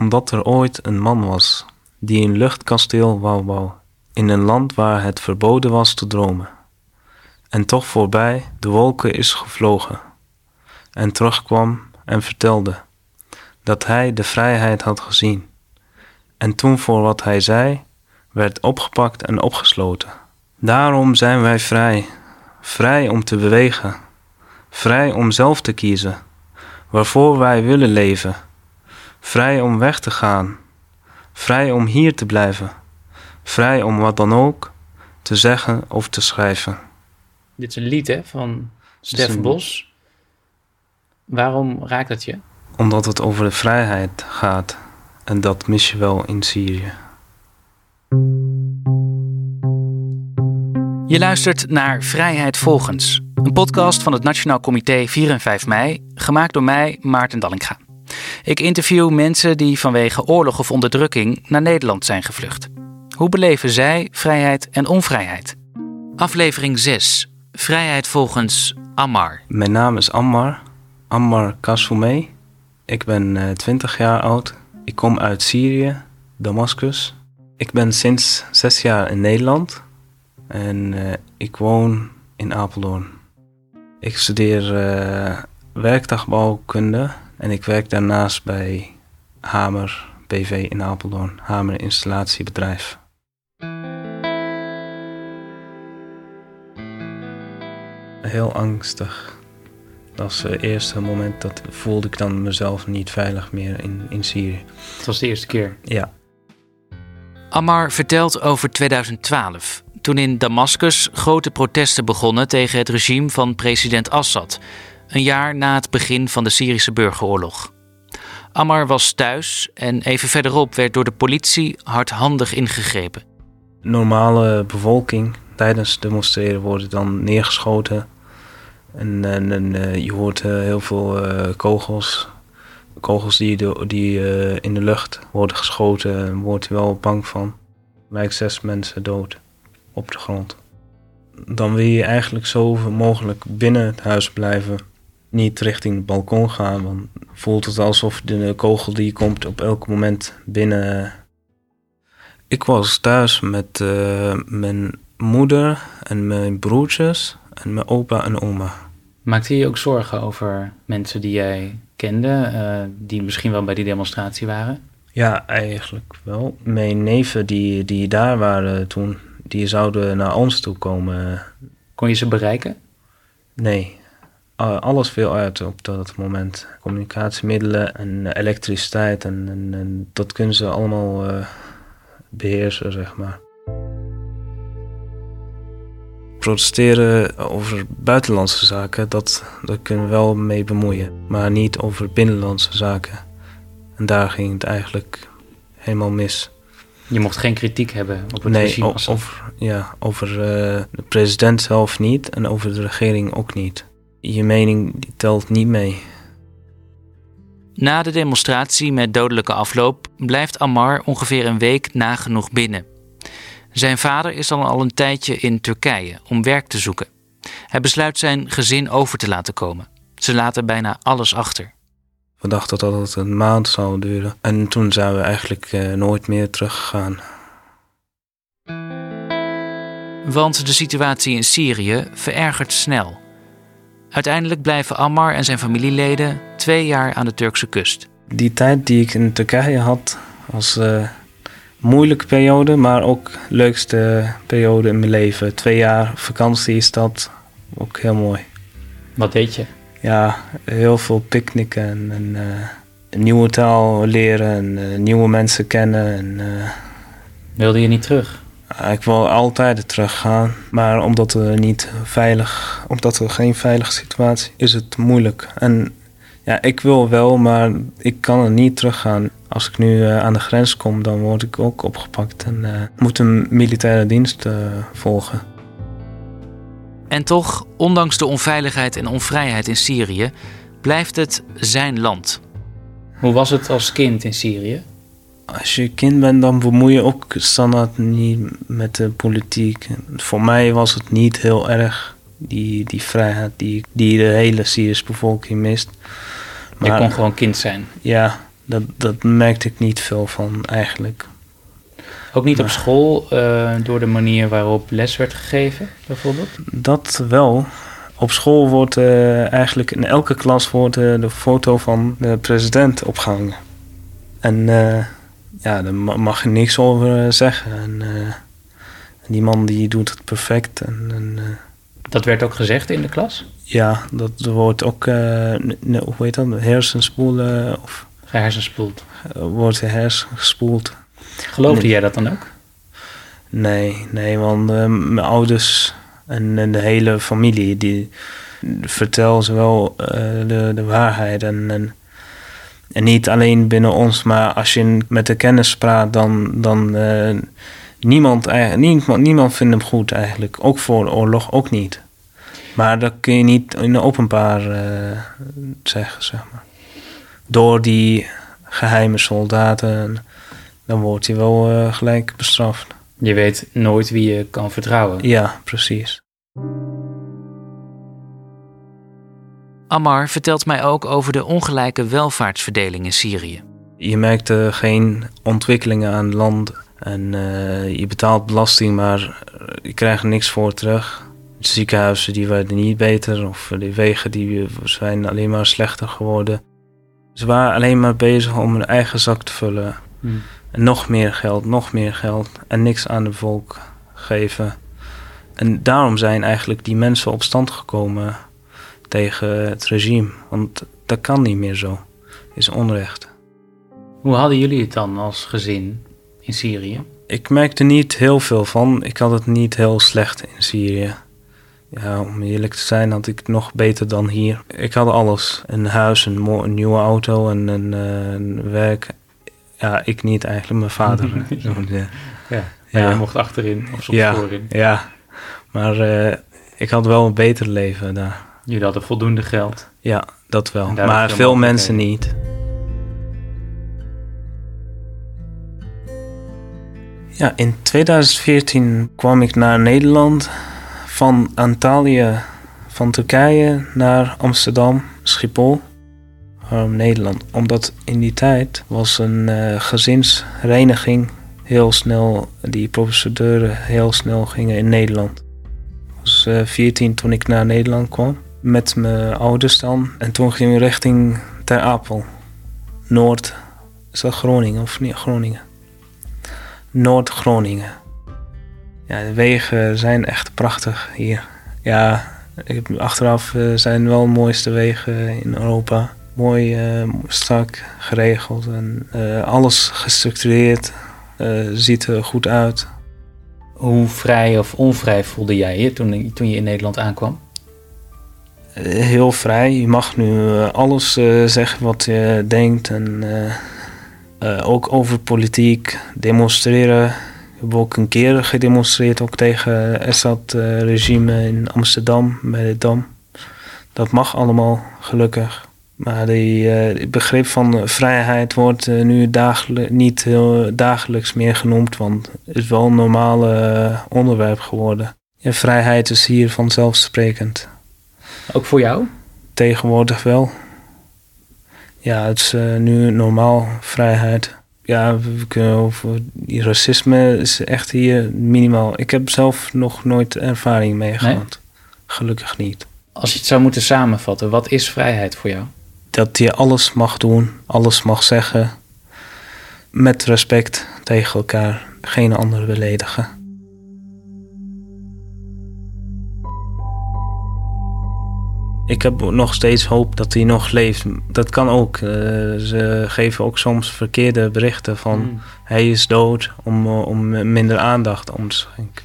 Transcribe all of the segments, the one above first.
Omdat er ooit een man was die een luchtkasteel wou bouwen in een land waar het verboden was te dromen. En toch voorbij de wolken is gevlogen en terugkwam en vertelde dat hij de vrijheid had gezien. En toen voor wat hij zei, werd opgepakt en opgesloten. Daarom zijn wij vrij, vrij om te bewegen, vrij om zelf te kiezen, waarvoor wij willen leven, vrij om weg te gaan, vrij om hier te blijven, vrij om wat dan ook te zeggen of te schrijven. Dit is een lied hè, van Stef een- Bos. Waarom raakt dat je? Omdat het over de vrijheid gaat en dat mis je wel in Syrië. Je luistert naar Vrijheid Volgens, een podcast van het Nationaal Comité 4 en 5 mei, gemaakt door mij, Maarten Dallinga. Ik interview mensen die vanwege oorlog of onderdrukking naar Nederland zijn gevlucht. Hoe beleven zij vrijheid en onvrijheid? Aflevering 6. Vrijheid volgens Ammar. Mijn naam is Ammar, Ammar Kassoumeh. Ik ben eh, 20 jaar oud. Ik kom uit Syrië, Damascus. Ik ben sinds zes jaar in Nederland en eh, ik woon in Apeldoorn. Ik studeer eh, werktuigbouwkunde en ik werk daarnaast bij Hamer BV in Apeldoorn, Hamer Installatiebedrijf. Heel angstig. Dat was het eerste moment dat voelde ik dan mezelf niet veilig meer in, in Syrië. Het was de eerste keer. Ja, Ammar vertelt over 2012, toen in Damascus grote protesten begonnen tegen het regime van president Assad, een jaar na het begin van de Syrische burgeroorlog. Ammar was thuis en even verderop werd door de politie hardhandig ingegrepen. normale bevolking tijdens demonstreren worden dan neergeschoten. En, en, eh, je hoort eh, heel veel eh, kogels. Kogels die, in de lucht worden geschoten. Wordt je wel bang van. Lijkt zes mensen dood op de grond. Dan wil je eigenlijk zo mogelijk binnen het huis blijven. Niet richting het balkon gaan. Want voelt het alsof de kogel die komt op elk moment binnen ik was thuis met eh, mijn moeder en mijn broertjes en mijn opa en oma. Maakte je je ook zorgen over mensen die jij kende, eh, die misschien wel bij die demonstratie waren? Ja, eigenlijk wel. Mijn neven die, die daar waren toen, die zouden naar ons toe komen. Kon je ze bereiken? Nee, alles viel uit op dat moment. Communicatiemiddelen en elektriciteit en, en, en dat kunnen ze allemaal eh, beheersen, zeg maar. Protesteren over buitenlandse zaken, dat, dat kunnen we wel mee bemoeien. Maar niet over binnenlandse zaken. En daar ging het eigenlijk helemaal mis. Je mocht geen kritiek hebben op het nee, regime Assad. over, ja, over eh, de president zelf niet en over de regering ook niet. Je mening telt niet mee. Na de demonstratie met dodelijke afloop blijft Ammar ongeveer een week nagenoeg binnen. Zijn vader is dan al een tijdje in Turkije om werk te zoeken. Hij besluit zijn gezin over te laten komen. Ze laten bijna alles achter. We dachten dat het een maand zou duren. En toen zijn we eigenlijk eh, nooit meer teruggegaan. Want de situatie in Syrië verergert snel. Uiteindelijk blijven Ammar en zijn familieleden twee jaar aan de Turkse kust. Die tijd die ik in Turkije had, was een moeilijke periode, maar ook leukste periode in mijn leven. Twee jaar vakantie is dat ook heel mooi. Wat deed je? Ja, heel veel picknicken en, en eh, een nieuwe taal leren en eh, nieuwe mensen kennen. En, eh, Wilde je niet terug? Ik wil altijd teruggaan, maar omdat we niet veilig, omdat er geen veilige situatie is, het moeilijk. En ja, ik wil wel, maar ik kan er niet teruggaan. Als ik nu eh, aan de grens kom, dan word ik ook opgepakt en eh, moet een militaire dienst eh, volgen. En toch, ondanks de onveiligheid en onvrijheid in Syrië, blijft het zijn land. Hoe was het als kind in Syrië? Als je kind bent, dan bemoei je ook standaard niet met de politiek. Voor mij was het niet heel erg, die, die vrijheid die, die de hele Syrische bevolking mist. Je kon gewoon kind zijn. Ja, Dat, dat merkte ik niet veel van eigenlijk. Ook niet op Maar- school eh, door de manier waarop les werd gegeven, bijvoorbeeld? Dat wel. Op school wordt eh, eigenlijk in elke klas wordt, eh, de foto van de president opgehangen. En ja, daar ma- mag je niks over eh, zeggen. En, eh, en die man die doet het perfect. En, en eh, Dat werd ook gezegd in de klas? ja, dat wordt ook, n- hoe heet dat, hersenspoelen of Gehersenspoeld. eh, wordt hersengespoeld. Geloofde Nee. jij dat dan ook? Nee, nee, want mijn ouders en, en de hele familie, die vertellen ze wel de, de waarheid. En, en, en niet alleen binnen ons, maar als je met de kennis praat, dan, dan eh, niemand, niemand, niemand vindt hem goed eigenlijk. Ook voor de oorlog, ook niet. Maar dat kun je niet in de openbaar eh, zeggen, zeg maar. Door die geheime soldaten, dan wordt hij wel eh, gelijk bestraft. Je weet nooit wie je kan vertrouwen. Ja, precies. Ammar vertelt mij ook over de ongelijke welvaartsverdeling in Syrië. Je merkte geen ontwikkelingen aan het land. En eh, je betaalt belasting, maar eh, je krijgt er niks voor terug. De ziekenhuizen die werden niet beter. Of de wegen die zijn alleen maar slechter geworden. Ze waren alleen maar bezig om hun eigen zak te vullen. Hm. En nog meer geld, nog meer geld. En niks aan het volk geven. En daarom zijn eigenlijk die mensen op stand gekomen tegen het regime. Want dat kan niet meer zo. Is onrecht. Hoe hadden jullie het dan als gezin in Syrië? Ik merkte niet heel veel van. Ik had het niet heel slecht in Syrië. Ja, om eerlijk te zijn had ik het nog beter dan hier. Ik had alles. Een huis, een, een nieuwe auto en een, eh, een werk. Ja, ik niet eigenlijk. Mijn vader. ja. Ja. Ja. Mocht achterin of soms Ja. voorin. ja, maar eh, ik had wel een beter leven daar. Jullie hadden voldoende geld. Ja, dat wel. Maar veel mensen niet. Ja, in 2014 kwam ik naar Nederland. Van Antalya, van Turkije naar Amsterdam, Schiphol. Waarom Nederland? Omdat in die tijd was een eh, gezinsreiniging heel snel, die procedure heel snel gingen in Nederland. Ik was eh 14 toen ik naar Nederland kwam met mijn ouders dan. En toen gingen we richting Ter Apel. Noord, is dat Groningen of niet Groningen? Noord-Groningen. Ja, de wegen zijn echt prachtig hier. Ja, ik achteraf eh, zijn wel de mooiste wegen in Europa. Mooi, eh, strak geregeld en eh, alles gestructureerd. ziet er goed uit. Hoe vrij of onvrij voelde jij je toen, toen je in Nederland aankwam? Heel vrij. Je mag nu eh, alles eh, zeggen wat je denkt. En eh, ook over politiek, demonstreren. We hebben ook een keer gedemonstreerd ook tegen het Assad-regime in Amsterdam bij de Dam. Dat mag allemaal, gelukkig. Maar die, het begrip van vrijheid wordt nu niet heel dagelijks meer genoemd, want het is wel een normaal onderwerp geworden. Vrijheid is hier vanzelfsprekend. Ook voor jou? Tegenwoordig wel. Ja, het is eh, nu normaal, vrijheid. Ja, we kunnen over racisme is echt hier minimaal. Ik heb zelf nog nooit ervaring mee Nee? gehad. Gelukkig niet. Als je het zou moeten samenvatten, wat is vrijheid voor jou? Dat je alles mag doen, alles mag zeggen. Met respect tegen elkaar. Geen ander beledigen. Ik heb nog steeds hoop dat hij nog leeft. Dat kan ook. Eh, ze geven ook soms verkeerde berichten van Hmm. hij is dood om, eh, om minder aandacht om te schenken.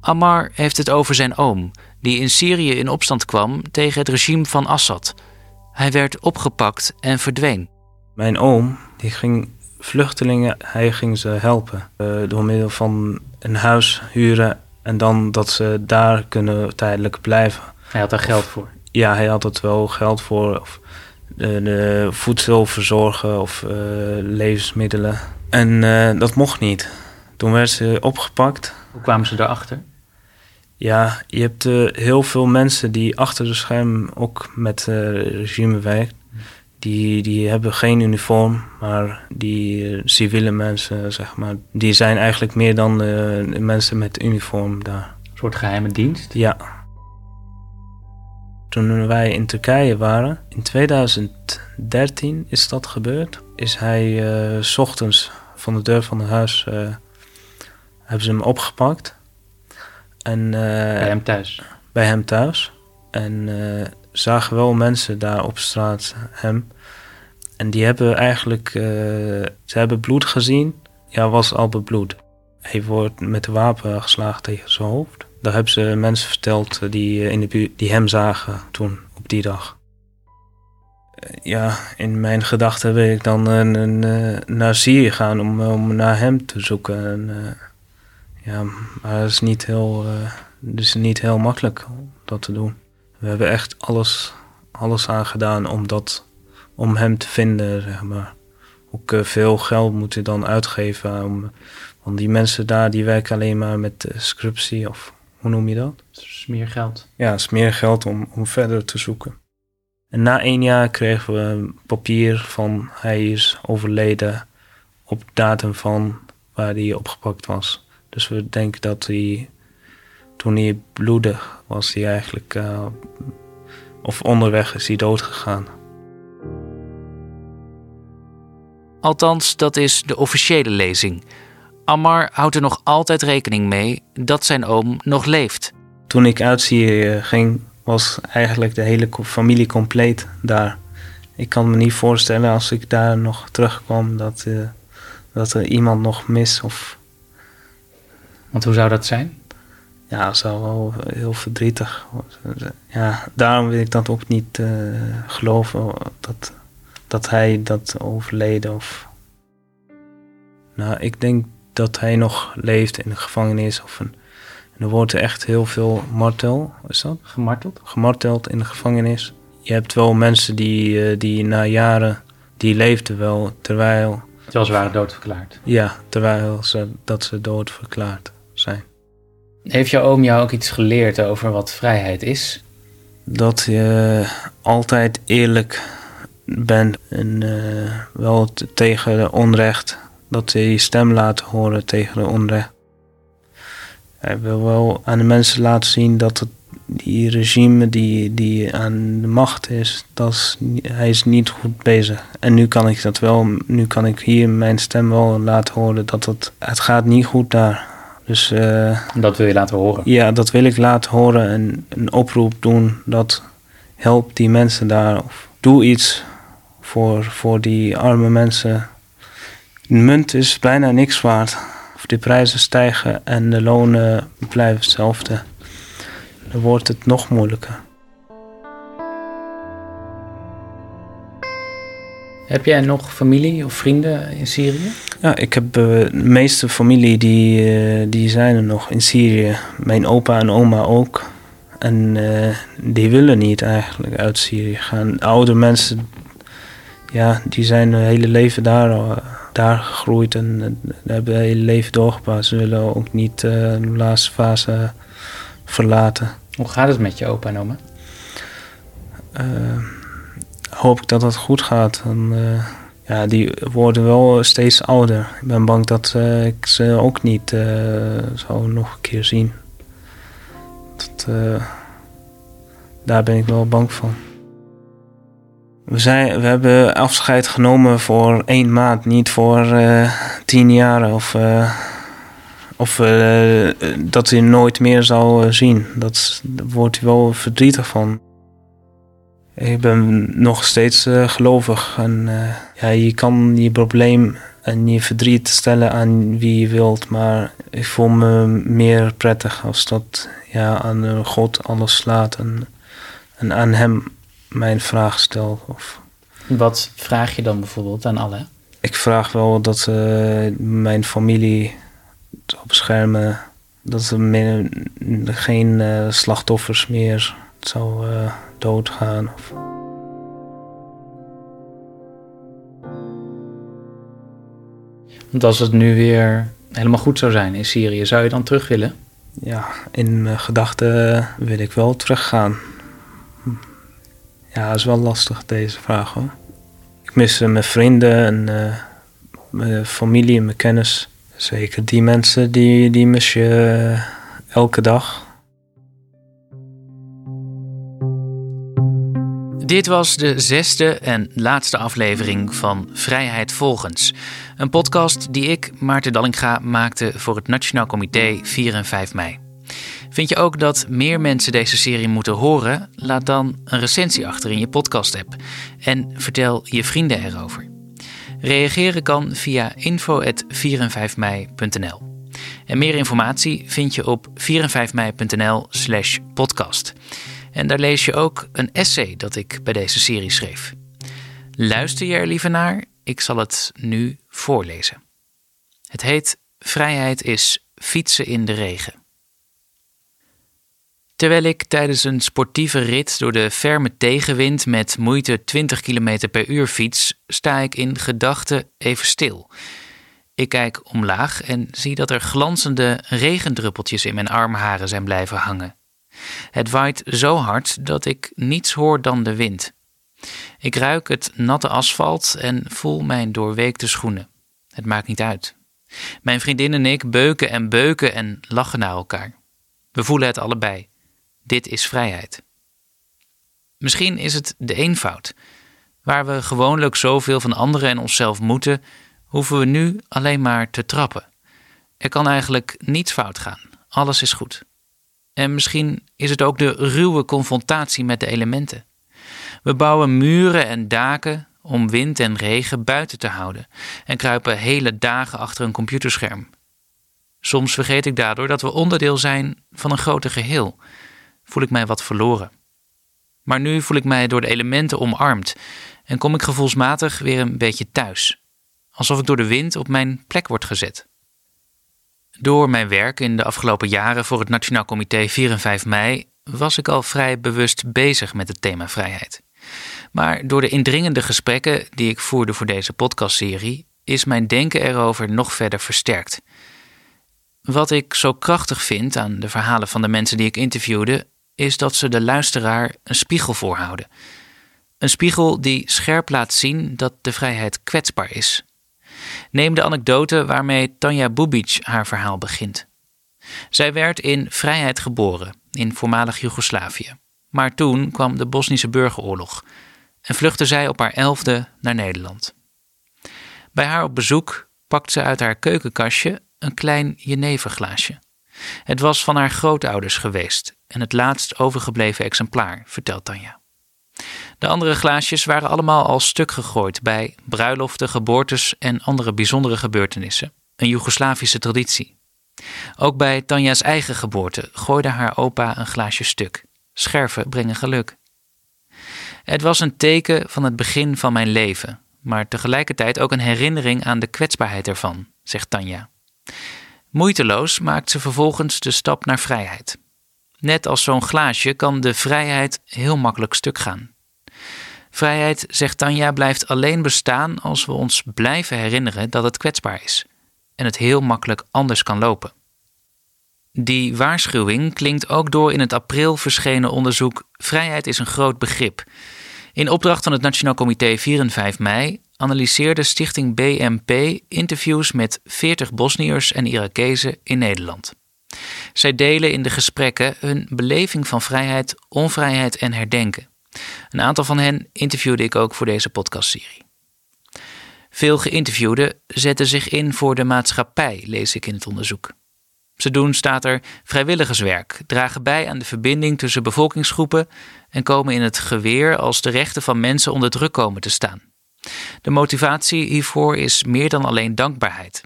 Ammar heeft het over zijn oom, die in Syrië in opstand kwam tegen het regime van Assad. Hij werd opgepakt en verdween. Mijn oom, die ging vluchtelingen, hij ging ze helpen. eh, door middel van een huis huren en dan dat ze daar kunnen tijdelijk blijven. Hij had daar geld voor. Ja, hij had er wel geld voor. Of de, de voedsel verzorgen of eh, levensmiddelen. En eh, dat mocht niet. Toen werd ze opgepakt. Hoe kwamen ze daarachter? Ja, je hebt eh, heel veel mensen die achter de scherm ook met het regime werken. die, die hebben geen uniform, maar die uh, civiele mensen, zeg maar, die zijn eigenlijk meer dan de mensen met uniform daar. Een soort geheime dienst? Ja. Toen wij in Turkije waren, in 2013 is dat gebeurd, is hij uh, s ochtends van de deur van het huis, uh, hebben ze hem opgepakt. En, bij hem thuis? Bij hem thuis. En zagen wel mensen daar op straat hem. En die hebben eigenlijk, uh, ze hebben bloed gezien. Ja, was al bebloed. Hij wordt met de wapen geslagen tegen zijn hoofd. Daar hebben ze mensen verteld die, in de buurt, die hem zagen toen, op die dag. Ja, in mijn gedachten wil ik dan uh, naar Syrië gaan om, om naar hem te zoeken. En, ja, maar het is niet heel, het is niet heel makkelijk om dat te doen. We hebben echt alles, alles aan gedaan om, dat, om hem te vinden, zeg maar. Ook uh, veel geld moet je dan uitgeven. Om, want die mensen daar die werken alleen maar met uh, scriptie of hoe noem je dat? Smeergeld. Ja, smeergeld om, om verder te zoeken. En na één jaar kregen we papier van hij is overleden op datum van waar hij opgepakt was. Dus we denken dat hij toen hij bloedig was, hij eigenlijk, uh, of onderweg is hij dood gegaan. Althans, dat is de officiële lezing. Ammar houdt er nog altijd rekening mee dat zijn oom nog leeft. Toen ik uit Syrië ging, was eigenlijk de hele familie compleet daar. Ik kan me niet voorstellen als ik daar nog terugkwam dat, uh, dat er iemand nog mis of. Want hoe zou dat zijn? ja, dat zou wel heel verdrietig. Ja, daarom wil ik dat ook niet uh, geloven dat, dat hij dat overleden of. Nou, ik denk dat hij nog leeft in de gevangenis of een. En er wordt echt heel veel martel, is dat? Gemarteld? Gemarteld in de gevangenis. Je hebt wel mensen die, uh, die na jaren, die leefden wel terwijl. Terwijl ze waren doodverklaard. Ja, terwijl ze, dat ze doodverklaard zijn. Heeft jouw oom jou ook iets geleerd over wat vrijheid is? Dat je altijd eerlijk bent en uh, wel tegen onrecht. Dat je stem laat horen tegen de onrecht. Hij wil wel aan de mensen laten zien dat het, die regime die, die aan de macht is, dat is, hij is niet goed bezig. En nu kan ik dat wel, nu kan ik hier mijn stem wel laten horen dat het, het gaat niet goed daar. Dus, uh, dat wil je laten horen? Ja, dat wil ik laten horen en een oproep doen. Dat helpt die mensen daar. Of doe iets voor, voor die arme mensen. De munt is bijna niks waard. Of de prijzen stijgen en de lonen blijven hetzelfde. Dan wordt het nog moeilijker. Heb jij nog familie of vrienden in Syrië? Ja, ik heb uh, de meeste familie die, uh, die zijn er nog in Syrië. Mijn opa en oma ook. En uh, die willen niet eigenlijk uit Syrië gaan. Oude mensen, ja, die zijn hun hele leven daar, daar gegroeid en hebben het hele leven doorgebracht. Ze willen ook niet de laatste fase verlaten. Hoe gaat het met je opa en oma? hoop ik dat het goed gaat. En, ja, die worden wel steeds ouder. Ik ben bang dat uh, ik ze ook niet zou nog een keer zien. Dat, daar ben ik wel bang van. We, zijn, we hebben afscheid genomen voor één maand, niet voor tien jaar of, of dat hij nooit meer zou zien. Dat, daar wordt hij wel verdrietig van. Ik ben nog steeds gelovig. En ja, je kan je probleem en je verdriet stellen aan wie je wilt. Maar ik voel me meer prettig als dat ja, aan God alles slaat. En, en aan hem mijn vraag stel. Of... Wat vraag je dan bijvoorbeeld aan Allah? Ik vraag wel dat uh, mijn familie beschermen. Dat er meer, geen slachtoffers meer zou doodgaan. Of... Want als het nu weer helemaal goed zou zijn in Syrië, zou je dan terug willen? Ja, in mijn gedachten wil ik wel teruggaan. Ja, dat is wel lastig deze vraag hoor. Ik mis mijn vrienden en mijn familie en mijn kennis. Zeker die mensen, die, die mis je elke dag. Dit was de zesde en laatste aflevering van Vrijheid Volgens. Een podcast die ik, Maarten Dallinga, maakte voor het Nationaal Comité 4 en 5 mei. Vind je ook dat meer mensen deze serie moeten horen? Laat dan een recensie achter in je podcast-app en vertel je vrienden erover. Reageren kan via info.4en5mei.nl. En meer informatie vind je op 4en5mei.nl/slash podcast. En daar lees je ook een essay dat ik bij deze serie schreef. Luister je er liever naar? Ik zal het nu voorlezen. Het heet Vrijheid is fietsen in de regen. Terwijl ik tijdens een sportieve rit door de ferme tegenwind met moeite 20 km per uur fiets, sta ik in gedachten even stil. Ik kijk omlaag en zie dat er glanzende regendruppeltjes in mijn armharen zijn blijven hangen. Het waait zo hard dat ik niets hoor dan de wind. Ik ruik het natte asfalt en voel mijn doorweekte schoenen. Het maakt niet uit. Mijn vriendin en ik beuken en beuken en lachen naar elkaar. We voelen het allebei. Dit is vrijheid. Misschien is het de eenvoud. Waar we gewoonlijk zoveel van anderen en onszelf moeten, hoeven we nu alleen maar te trappen. Er kan eigenlijk niets fout gaan. Alles is goed. En misschien is het ook de ruwe confrontatie met de elementen. We bouwen muren en daken om wind en regen buiten te houden en kruipen hele dagen achter een computerscherm. Soms vergeet ik daardoor dat we onderdeel zijn van een groter geheel. Voel ik mij wat verloren. Maar nu voel ik mij door de elementen omarmd en kom ik gevoelsmatig weer een beetje thuis. Alsof ik door de wind op mijn plek word gezet. Door mijn werk in de afgelopen jaren voor het Nationaal Comité 4 en 5 mei was ik al vrij bewust bezig met het thema vrijheid. Maar door de indringende gesprekken die ik voerde voor deze podcastserie is mijn denken erover nog verder versterkt. Wat ik zo krachtig vind aan de verhalen van de mensen die ik interviewde, is dat ze de luisteraar een spiegel voorhouden. Een spiegel die scherp laat zien dat de vrijheid kwetsbaar is Neem de anekdote waarmee Tanja Bubic haar verhaal begint. Zij werd in vrijheid geboren, in voormalig Joegoslavië. Maar toen kwam de Bosnische burgeroorlog en vluchtte zij op haar elfde naar Nederland. Bij haar op bezoek pakt ze uit haar keukenkastje een klein jeneverglaasje. Het was van haar grootouders geweest en het laatst overgebleven exemplaar, vertelt Tanja. De andere glaasjes waren allemaal al stuk gegooid bij bruiloften, geboortes en andere bijzondere gebeurtenissen. Een Joegoslavische traditie. Ook bij Tanja's eigen geboorte gooide haar opa een glaasje stuk. Scherven brengen geluk. Het was een teken van het begin van mijn leven, maar tegelijkertijd ook een herinnering aan de kwetsbaarheid ervan, zegt Tanja. Moeiteloos maakt ze vervolgens de stap naar vrijheid. Net als zo'n glaasje kan de vrijheid heel makkelijk stuk gaan. Vrijheid, zegt Tanja, blijft alleen bestaan als we ons blijven herinneren dat het kwetsbaar is en het heel makkelijk anders kan lopen. Die waarschuwing klinkt ook door in het april verschenen onderzoek Vrijheid is een groot begrip. In opdracht van het Nationaal Comité 4 en 5 mei analyseerde stichting BMP interviews met 40 Bosniërs en Irakezen in Nederland. Zij delen in de gesprekken hun beleving van vrijheid, onvrijheid en herdenken. Een aantal van hen interviewde ik ook voor deze podcastserie. Veel geïnterviewden zetten zich in voor de maatschappij, lees ik in het onderzoek. Ze doen, staat er, vrijwilligerswerk, dragen bij aan de verbinding tussen bevolkingsgroepen en komen in het geweer als de rechten van mensen onder druk komen te staan. De motivatie hiervoor is meer dan alleen dankbaarheid.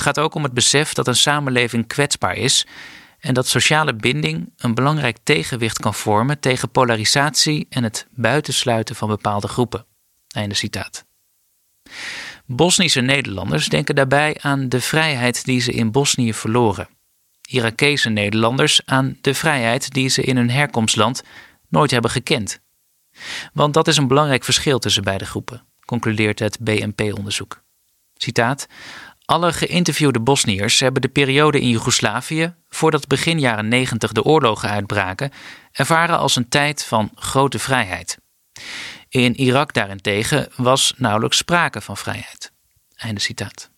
Het gaat ook om het besef dat een samenleving kwetsbaar is en dat sociale binding een belangrijk tegenwicht kan vormen tegen polarisatie en het buitensluiten van bepaalde groepen. Einde citaat. Bosnische Nederlanders denken daarbij aan de vrijheid die ze in Bosnië verloren. Irakese Nederlanders aan de vrijheid die ze in hun herkomstland nooit hebben gekend. Want dat is een belangrijk verschil tussen beide groepen, concludeert het BNP-onderzoek. Citaat: alle geïnterviewde Bosniërs hebben de periode in Joegoslavië, voordat begin jaren 90 de oorlogen uitbraken, ervaren als een tijd van grote vrijheid. In Irak daarentegen was nauwelijks sprake van vrijheid. Einde citaat.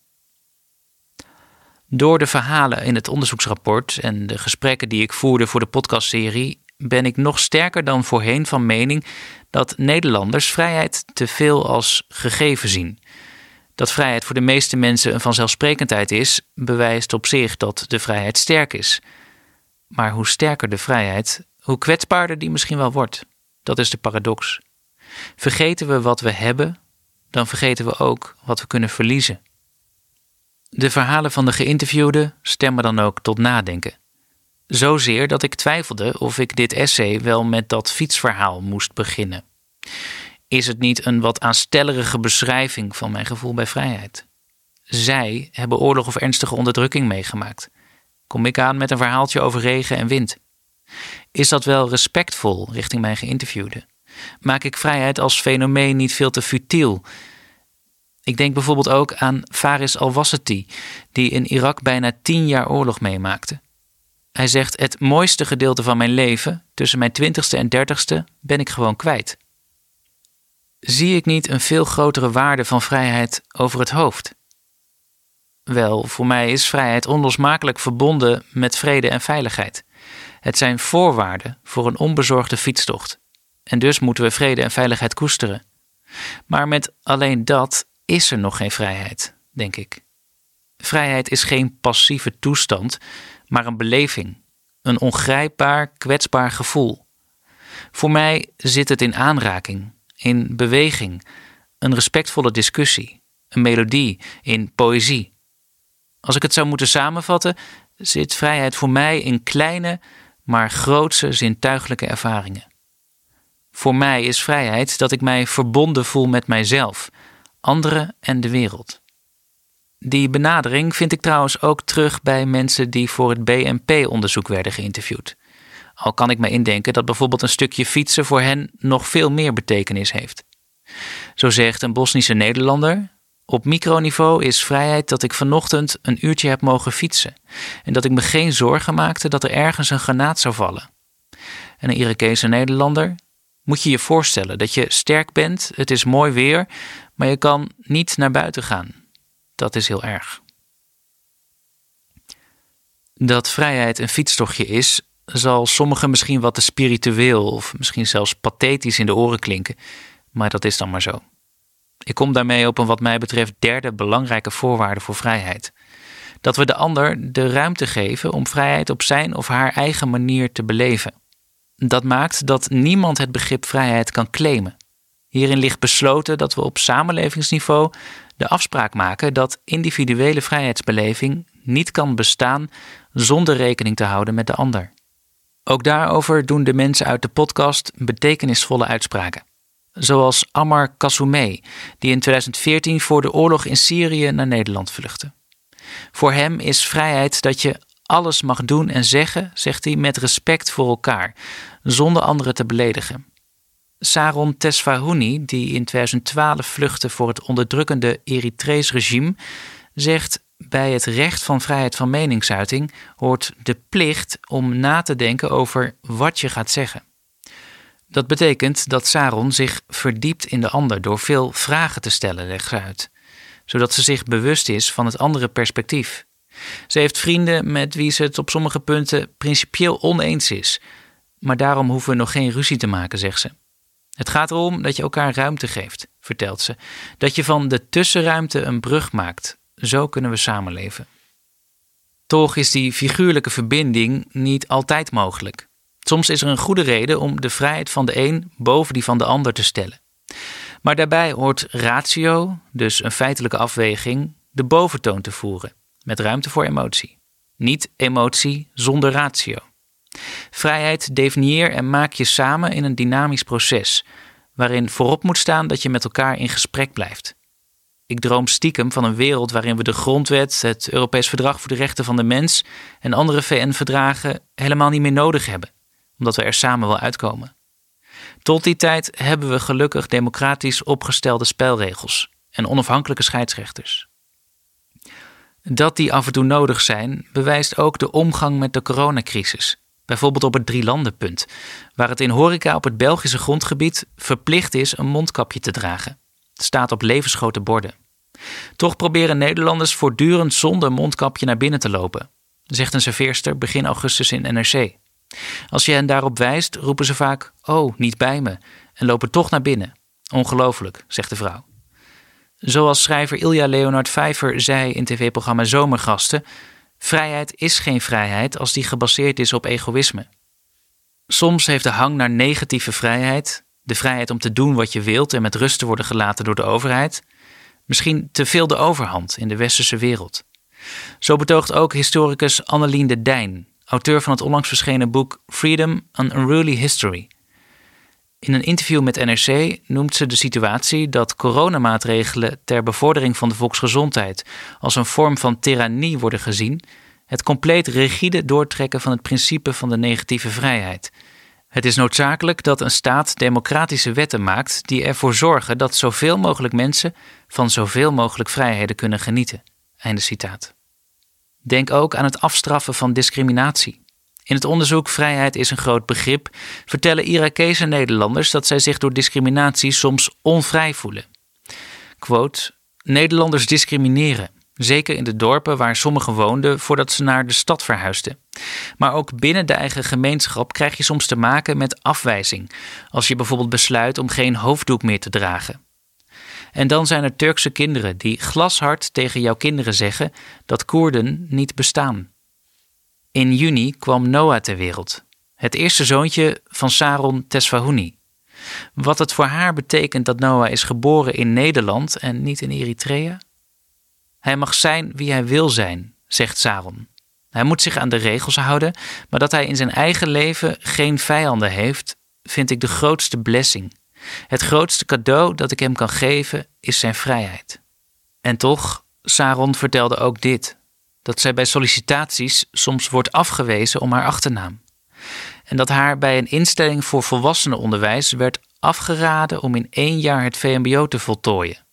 Door de verhalen in het onderzoeksrapport en de gesprekken die ik voerde voor de podcastserie ben ik nog sterker dan voorheen van mening dat Nederlanders vrijheid te veel als gegeven zien. Dat vrijheid voor de meeste mensen een vanzelfsprekendheid is, bewijst op zich dat de vrijheid sterk is. Maar hoe sterker de vrijheid, hoe kwetsbaarder die misschien wel wordt. Dat is de paradox. Vergeten we wat we hebben, dan vergeten we ook wat we kunnen verliezen. De verhalen van de geïnterviewden stemmen dan ook tot nadenken. Zozeer dat ik twijfelde of ik dit essay wel met dat fietsverhaal moest beginnen. Is het niet een wat aanstellerige beschrijving van mijn gevoel bij vrijheid? Zij hebben oorlog of ernstige onderdrukking meegemaakt. Kom ik aan met een verhaaltje over regen en wind? Is dat wel respectvol richting mijn geïnterviewde? Maak ik vrijheid als fenomeen niet veel te futiel? Ik denk bijvoorbeeld ook aan Faris al-Wassati, die in Irak bijna tien jaar oorlog meemaakte. Hij zegt: Het mooiste gedeelte van mijn leven, tussen mijn twintigste en dertigste, ben ik gewoon kwijt. Zie ik niet een veel grotere waarde van vrijheid over het hoofd? Wel, voor mij is vrijheid onlosmakelijk verbonden met vrede en veiligheid. Het zijn voorwaarden voor een onbezorgde fietstocht. En dus moeten we vrede en veiligheid koesteren. Maar met alleen dat is er nog geen vrijheid, denk ik. Vrijheid is geen passieve toestand, maar een beleving, een ongrijpbaar, kwetsbaar gevoel. Voor mij zit het in aanraking, in beweging, een respectvolle discussie, een melodie, in poëzie. Als ik het zou moeten samenvatten, zit vrijheid voor mij in kleine, maar grootse zintuiglijke ervaringen. Voor mij is vrijheid dat ik mij verbonden voel met mijzelf, anderen en de wereld. Die benadering vind ik trouwens ook terug bij mensen die voor het BNP-onderzoek werden geïnterviewd. Al kan ik me indenken dat bijvoorbeeld een stukje fietsen voor hen nog veel meer betekenis heeft. Zo zegt een Bosnische Nederlander: Op microniveau is vrijheid dat ik vanochtend een uurtje heb mogen fietsen en dat ik me geen zorgen maakte dat er ergens een granaat zou vallen. En een Irakese Nederlander: Moet je je voorstellen dat je sterk bent, het is mooi weer, maar je kan niet naar buiten gaan. Dat is heel erg. Dat vrijheid een fietstochtje is, zal sommigen misschien wat te spiritueel of misschien zelfs pathetisch in de oren klinken, maar dat is dan maar zo. Ik kom daarmee op een wat mij betreft derde belangrijke voorwaarde voor vrijheid. Dat we de ander de ruimte geven om vrijheid op zijn of haar eigen manier te beleven. Dat maakt dat niemand het begrip vrijheid kan claimen. Hierin ligt besloten dat we op samenlevingsniveau de afspraak maken dat individuele vrijheidsbeleving niet kan bestaan zonder rekening te houden met de ander. Ook daarover doen de mensen uit de podcast betekenisvolle uitspraken. Zoals Ammar Kassoumeh, die in 2014 voor de oorlog in Syrië naar Nederland vluchtte. Voor hem is vrijheid dat je alles mag doen en zeggen, zegt hij, met respect voor elkaar, zonder anderen te beledigen. Saron Tesfahouni, die in 2012 vluchtte voor het onderdrukkende Eritrees regime, zegt bij het recht van vrijheid van meningsuiting hoort de plicht om na te denken over wat je gaat zeggen. Dat betekent dat Saron zich verdiept in de ander door veel vragen te stellen, legt ze uit, zodat ze zich bewust is van het andere perspectief. Ze heeft vrienden met wie ze het op sommige punten principieel oneens is, maar daarom hoeven we nog geen ruzie te maken, zegt ze. Het gaat erom dat je elkaar ruimte geeft, vertelt ze. Dat je van de tussenruimte een brug maakt. Zo kunnen we samenleven. Toch is die figuurlijke verbinding niet altijd mogelijk. Soms is er een goede reden om de vrijheid van de een boven die van de ander te stellen. Maar daarbij hoort ratio, dus een feitelijke afweging, de boventoon te voeren, met ruimte voor emotie. Niet emotie zonder ratio. Vrijheid definieer en maak je samen in een dynamisch proces, waarin voorop moet staan dat je met elkaar in gesprek blijft. Ik droom stiekem van een wereld waarin we de grondwet, het Europees Verdrag voor de Rechten van de Mens en andere VN-verdragen helemaal niet meer nodig hebben, omdat we er samen wel uitkomen. Tot die tijd hebben we gelukkig democratisch opgestelde spelregels en onafhankelijke scheidsrechters. Dat die af en toe nodig zijn, bewijst ook de omgang met de coronacrisis Bijvoorbeeld op het Drielandenpunt, waar het in horeca op het Belgische grondgebied verplicht is een mondkapje te dragen. Staat op levensgrote borden. Toch proberen Nederlanders voortdurend zonder mondkapje naar binnen te lopen, zegt een serveerster begin augustus in NRC. Als je hen daarop wijst, roepen ze vaak: Oh, niet bij me, en lopen toch naar binnen. Ongelooflijk, zegt de vrouw. Zoals schrijver Ilja Leonard Vijver zei in tv-programma Zomergasten: Vrijheid is geen vrijheid als die gebaseerd is op egoïsme. Soms heeft de hang naar negatieve vrijheid, de vrijheid om te doen wat je wilt en met rust te worden gelaten door de overheid, misschien te veel de overhand in de westerse wereld. Zo betoogt ook historicus Annelien de Dijn, auteur van het onlangs verschenen boek Freedom: An Unruly History. In een interview met NRC noemt ze de situatie dat coronamaatregelen ter bevordering van de volksgezondheid als een vorm van tirannie worden gezien, het compleet rigide doortrekken van het principe van de negatieve vrijheid. Het is noodzakelijk dat een staat democratische wetten maakt die ervoor zorgen dat zoveel mogelijk mensen van zoveel mogelijk vrijheden kunnen genieten. Einde citaat. Denk ook aan het afstraffen van discriminatie. In het onderzoek Vrijheid is een groot begrip vertellen Irakese Nederlanders dat zij zich door discriminatie soms onvrij voelen. Quote, Nederlanders discrimineren, zeker in de dorpen waar sommigen woonden voordat ze naar de stad verhuisden. Maar ook binnen de eigen gemeenschap krijg je soms te maken met afwijzing, als je bijvoorbeeld besluit om geen hoofddoek meer te dragen. En dan zijn er Turkse kinderen die glashard tegen jouw kinderen zeggen dat Koerden niet bestaan. In juni kwam Noah ter wereld, het eerste zoontje van Saron Tesfahuni. Wat het voor haar betekent dat Noah is geboren in Nederland en niet in Eritrea? Hij mag zijn wie hij wil zijn, zegt Saron. Hij moet zich aan de regels houden, maar dat hij in zijn eigen leven geen vijanden heeft, vind ik de grootste blessing. Het grootste cadeau dat ik hem kan geven is zijn vrijheid. En toch, Saron vertelde ook dit: dat zij bij sollicitaties soms wordt afgewezen om haar achternaam. En dat haar bij een instelling voor volwassenenonderwijs werd afgeraden om in één jaar het VMBO te voltooien.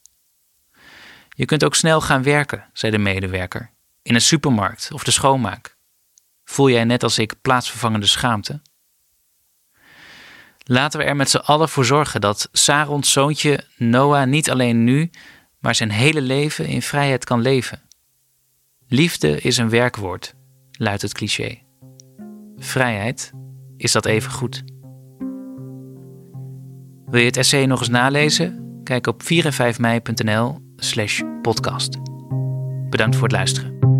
Je kunt ook snel gaan werken, zei de medewerker, in een supermarkt of de schoonmaak. Voel jij net als ik plaatsvervangende schaamte? Laten we er met z'n allen voor zorgen dat Sarons zoontje Noah niet alleen nu, maar zijn hele leven in vrijheid kan leven. Liefde is een werkwoord, luidt het cliché. Vrijheid is dat even goed. Wil je het essay nog eens nalezen? Kijk op 4 en 5 mei.nl slash podcast. Bedankt voor het luisteren.